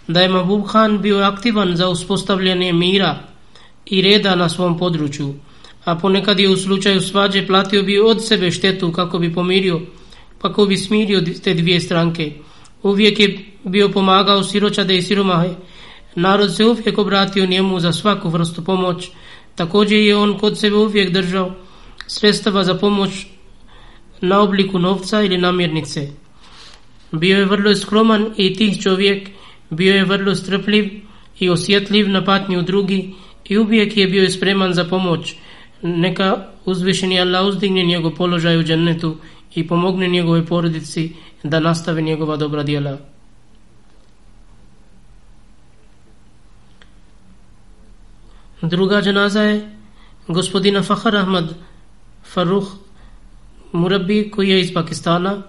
da je Mahbub Khan bio aktivan za uspostavljanje mira i reda na svom području, a ponekad je u slučaju svađe platio bi od sebe štetu kako bi pomirio, kako bi smirio te dvije stranke. Uvijek je bio pomagao siročade i siromahe. Narod se uvijek obratio njemu za svaku vrstu pomoć. Također je on kod sebe uvijek držao sredstava za pomoć na obliku novca ili namirnice. Bio je vrlo skroman i tih čovjek, bio je vrlo strpljiv i osjetljiv na patnju drugi i uvijek je bio spreman za pomoć. Neka uzvišeni Allah uzdigne njegov položaj u džennetu i pomogne njegove porodici da nastave njegova dobra djela. Druga dženaza je gospodina Fahar Ahmad Faruk Murabi koji je iz Pakistana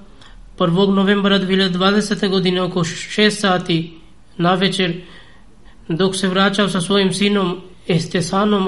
1. novembra 2020. godine oko 6 sati na večer dok se vraćao sa svojim sinom Estesanom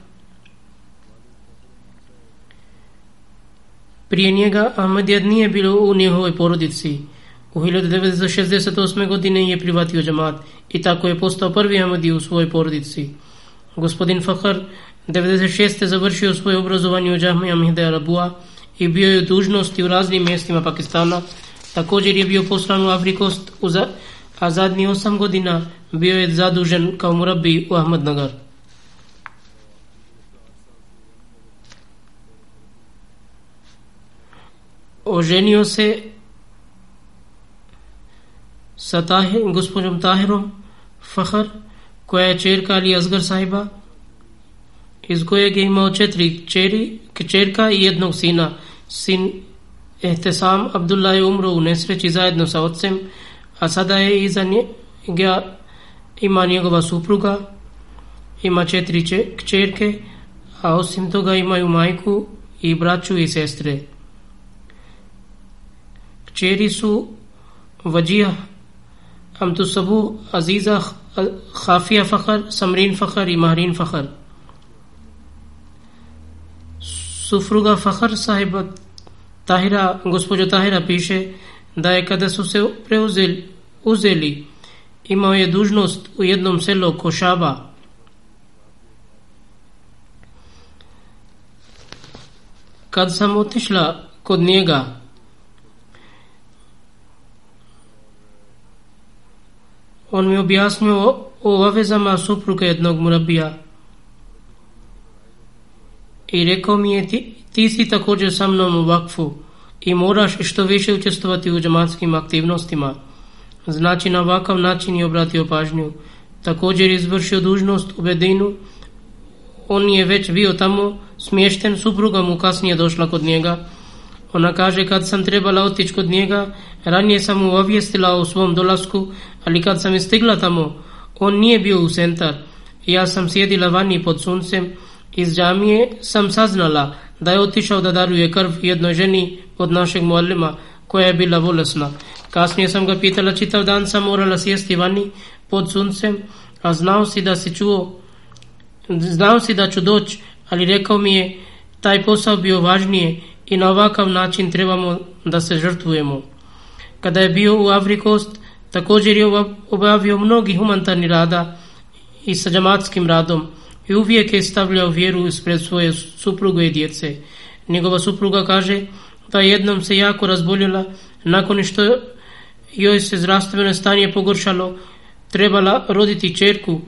Prije njega Ahmedijad nije bilo u njihovoj porodici. U 1968. godine je privatio džamat i tako je postao prvi Ahmedi u svojoj porodici. Gospodin Fahar 96. završio svoje obrazovanje u džahmi Amhide Arabua i bio je dužnosti u raznim mjestima Pakistana. Također je bio poslan u Afrikost, a zadnji osam godina bio je zadužen kao murabi u Ahmadnagar. Oženio se sa tahir, gospođom Tahirom Fahar, koja je čerka Ali Azgar sahiba, iz kojeg je imao četiri čeri, čerka i jednog sina. Sin Ehtesam Abdullah je umro u nesreći zajedno sa ocem, a sada je iza njega ima njegova supruga, ima četiri čerke, a osim toga imaju majku i braću i sestre. Kćeri su Vajija Amtusabu Aziza Khafija Fakhar, Samrin Fakhar i Mahrin Fakhar. Supruga Fakhar sahiba Tahira, gospođo Tahira piše da je kada su se preuzeli uzeli, imao je dužnost u jednom selu Košaba. Kad sam otišla kod njega, on mi objasnio o obavezama supruga jednog murabija. I rekao mi je, ti, ti si također sa mnom u vakfu i moraš što više učestovati u džamatskim aktivnostima. Znači na ovakav način je obratio pažnju. Također je izvršio dužnost u Bedinu. On je već bio tamo smješten, supruga mu kasnije došla kod njega. Ona kaže kad sam trebala otići kod njega, ranije sam mu obvijestila o svom dolasku, ali kad sam stigla tamo, on nije bio u centar. Ja sam sjedila vani pod suncem, iz džamije sam saznala da je otišao da daruje krv jednoj ženi od našeg muallima koja je bila volesna. Kasnije sam ga pitala čitav dan sam morala sjesti vani pod suncem, a znao si da si čuo, znao si da ću doći, ali rekao mi je taj posao bio važnije i na ovakav način trebamo da se žrtvujemo. Kada je bio u Afrikost, također je obavio mnogi humanitarni rada i sa džamatskim radom i uvijek je stavljao vjeru ispred svoje supruge i djece. Njegova supruga kaže da jednom se jako razboljela nakon što joj se zdravstveno stanje pogoršalo, trebala roditi čerku.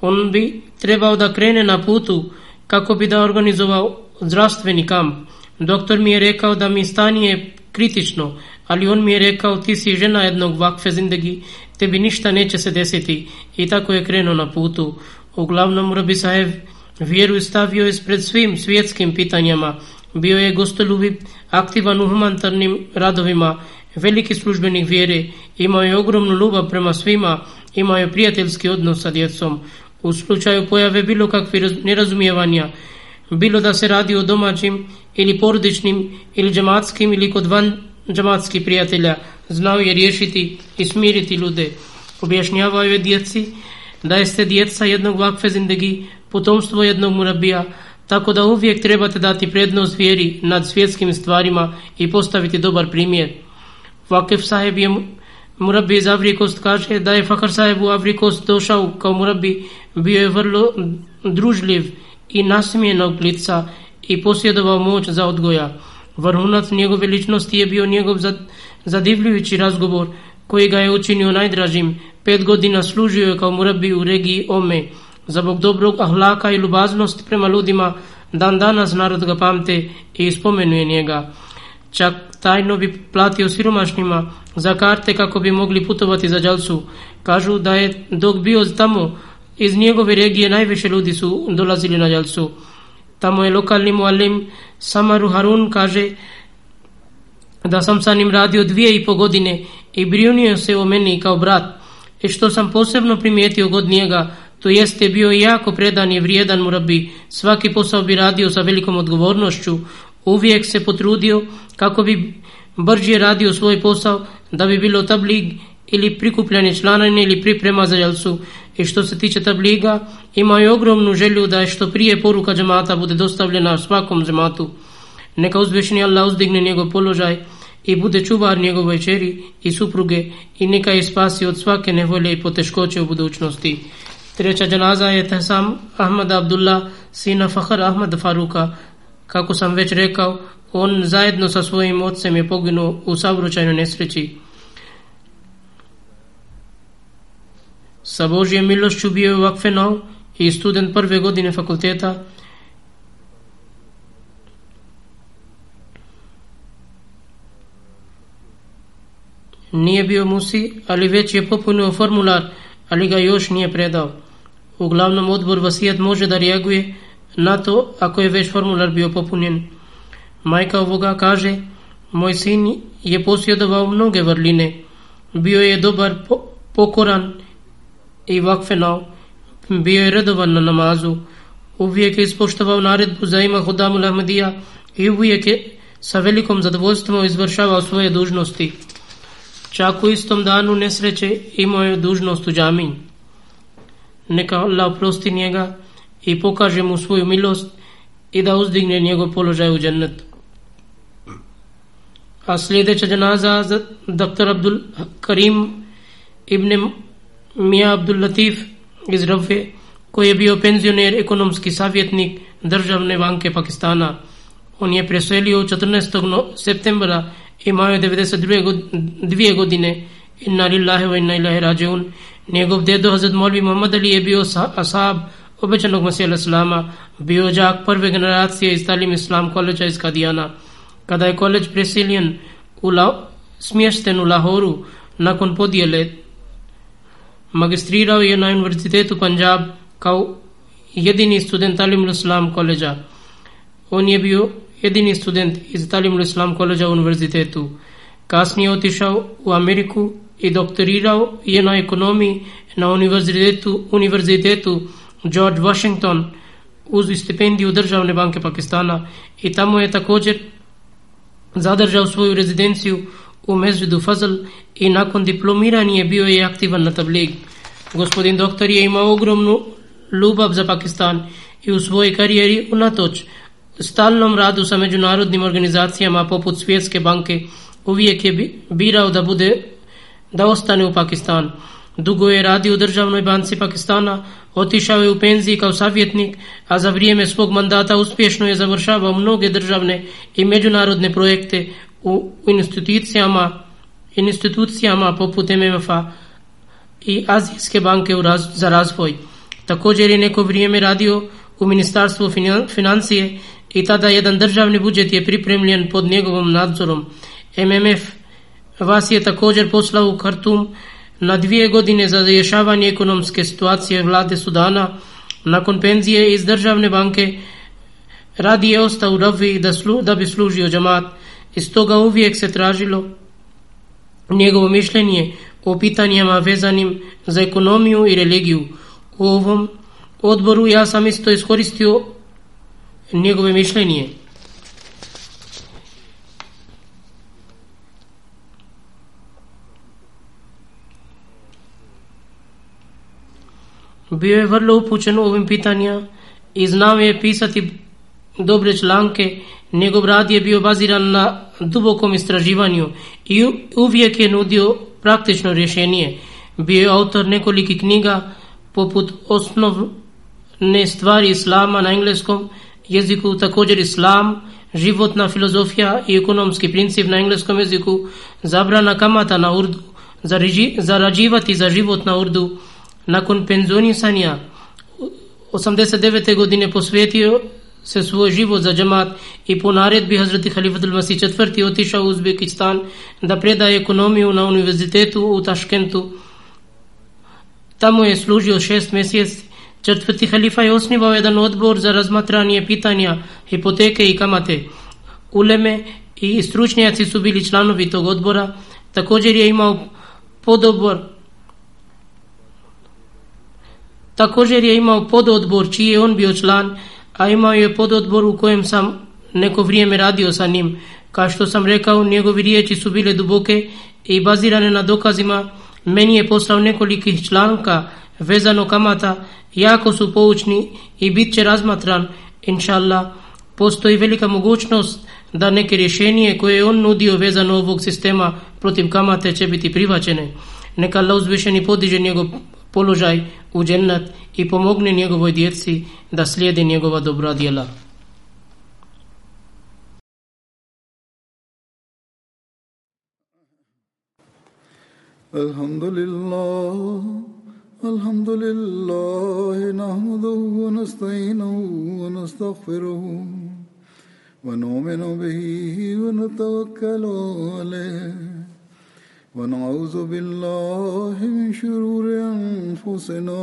On bi trebao da krene na putu kako bi da organizovao zdravstveni kamp. Doktor mi je rekao da mi stanje kritično, ali on mi je rekao ti si žena jednog vakfe zindagi, tebi ništa neće se desiti i tako je krenuo na putu. Uglavnom Rabi Sahev vjeru stavio ispred svim svjetskim pitanjama, bio je gostoljubiv, aktivan u humanitarnim radovima, veliki službenik vjere, imao je ogromnu ljubav prema svima, imao je prijateljski odnos sa djecom. U slučaju pojave bilo kakvi nerazumijevanja, bilo da se radi o domaćim ili porodičnim ili džematskim ili kod van džematskih prijatelja, znao je riješiti i smiriti ljude. Objašnjavaju je djeci da jeste djeca jednog vakfe zindegi, potomstvo jednog murabija, tako da uvijek trebate dati prednost vjeri nad svjetskim stvarima i postaviti dobar primjer. Vakef saheb je murabi iz Avrikost kaže da je Fakar saheb u Avrikost došao kao murabi, bio je vrlo družljiv i nasmijenog lica i posjedovao moć za odgoja. Vrhunac njegove ličnosti je bio njegov zadivljujući razgovor koji ga je učinio najdražim. Pet godina služio je kao murabi u regiji Ome. Zabog dobrog ahlaka i ljubaznosti prema ljudima, dan danas narod ga pamte i spomenuje njega. Čak tajno bi platio siromašnima za karte kako bi mogli putovati za Đalsu. Kažu da je dok bio tamo iz njegove regije najviše ljudi su dolazili na Đalsu. Tamo je lokalni muallim Samaru Harun kaže da sam sa njim radio dvije i po godine i brinio se o meni kao brat. I što sam posebno primijetio god njega, to jeste bio jako predan i vrijedan murabi. Svaki posao bi radio sa velikom odgovornošću. Uvijek se potrudio kako bi brže radio svoj posao, da bi bilo tablig ili prikupljanje članarine ili priprema za jelsu. I što se tiče tabliga, imaju ogromnu želju da što prije poruka džemata bude dostavljena svakom džematu. Neka uzvišeni Allah uzdigne njegov položaj i bude čuvar njegove čeri i supruge i neka je spasi od svake nevolje i poteškoće u budućnosti. Treća džanaza je Tehsam Ahmad Abdullah, sina Fahar Ahmad Faruka. Kako sam već rekao, on zajedno sa svojim ocem je poginuo u savručajnoj nesreći. Sa Божија milošću био je и студент прве prve факултета fakulteta Nije bio musi, ali već je popunio formular, ali ga još nije predao. Uglavnom odbor vasijet može da reaguje na to ako je već formular bio popunjen. Majka ovoga kaže, moj sin je posjedovao mnoge vrline, bio je dobar po, pokoran i vakfenao, bio je redovan na namazu, uvijek je ispoštovao naredbu za ima Hudamu Ahmadija i uvijek je sa velikom zadovoljstvom izvršavao svoje dužnosti. Čak u istom danu nesreće imao je dužnost u džamin. Neka Allah oprosti njega i pokaže mu svoju milost i da uzdigne njegov položaj u džennetu. A sljedeća dženaza za dr. Abdul Karim ibn Mija Abdul Latif iz Rafe, koji je bio penzioner, ekonomski savjetnik državne banke Pakistana. On je preselio 14. septembra imao je 92 godine inna lillahi wa inna ilahi rađeun njegov dedo Hazret Molvi Muhammad Ali je bio asab obećanog Masija Islama bio đak prve generacije iz Talim Islam koleđa iz Kadijana kada je koleđ presiljen u la, smješten u Lahoru nakon podijele magistrirao je na univerzitetu Punjab kao jedini student Talim Islam koleđa on je bio jedini student iz Talimul Islam koleđa u univerzitetu. Kasnije otišao u Ameriku i doktorirao je na ekonomiji na univerzitetu, univerzitetu George Washington uz stipendiju Državne banke Pakistana i tamo je također zadržao svoju rezidenciju u Mezvidu Fazl i nakon diplomiranja bio je aktivan na tablig. Gospodin doktor je imao ogromnu ljubav za Pakistan i u svojoj karijeri unatoč stalnom radu sa međunarodnim organizacijama poput Svjetske banke uvijek je birao da bude da ostane u Pakistan. Dugo je radio u državnoj banci Pakistana, otišao je u penziji kao savjetnik, a za vrijeme svog mandata uspješno je završavao mnoge državne i međunarodne projekte u institucijama, institucijama poput MMF-a i Azijske banke za razvoj. Također je neko vrijeme radio u Ministarstvu financije i tada jedan državni budžet je pripremljen pod njegovom nadzorom. MMF vas je također poslao u Kartum na dvije godine za rješavanje ekonomske situacije vlade Sudana. Nakon penzije iz državne banke radi je ostao u Ravi da, slu, da bi služio džamat. Iz toga uvijek se tražilo njegovo mišljenje o pitanjima vezanim za ekonomiju i religiju. U ovom odboru ja sam isto iskoristio njegove mišljenje. Bio je vrlo upućen u ovim pitanja i znao je pisati dobre članke. Njegov rad je bio baziran na dubokom istraživanju i uvijek je nudio praktično rješenje. Bio je autor nekoliki knjiga poput osnovne stvari islama na engleskom jeziku također islam, životna filozofija i ekonomski princip na engleskom jeziku, zabrana kamata na urdu, zarađivati za život na urdu. Nakon penzionisanja 89. godine posvetio se svoj život za džemat i po naredbi Hazreti Halifatul Masih četvrti otišao u Uzbekistan da predaje ekonomiju na univerzitetu u Taškentu. Tamo je služio šest mjeseci Četvrti halifa je osnivao jedan odbor za razmatranje pitanja hipoteke i kamate. Uleme i stručnjaci su bili članovi tog odbora. Također je imao podobor Također je imao pododbor čiji je on bio član, a imao je pododbor u kojem sam neko vrijeme radio sa njim. Kao što sam rekao, njegovi riječi su bile duboke i bazirane na dokazima. Meni je poslao nekolikih članka vezano kamata, jako su poučni i bit će razmatran, inša Allah. Postoji velika mogućnost da neke rješenje koje je on nudio vezano ovog sistema protiv kamate će biti privaćene. Neka Allah uzvišeni podiže njegov položaj u džennat i pomogne njegovoj djeci da slijede njegova dobra djela. الحمد لله الحمد لله نحمده ونستعينه ونستغفره ونؤمن به ونتوكل عليه ونعوذ بالله من شرور أنفسنا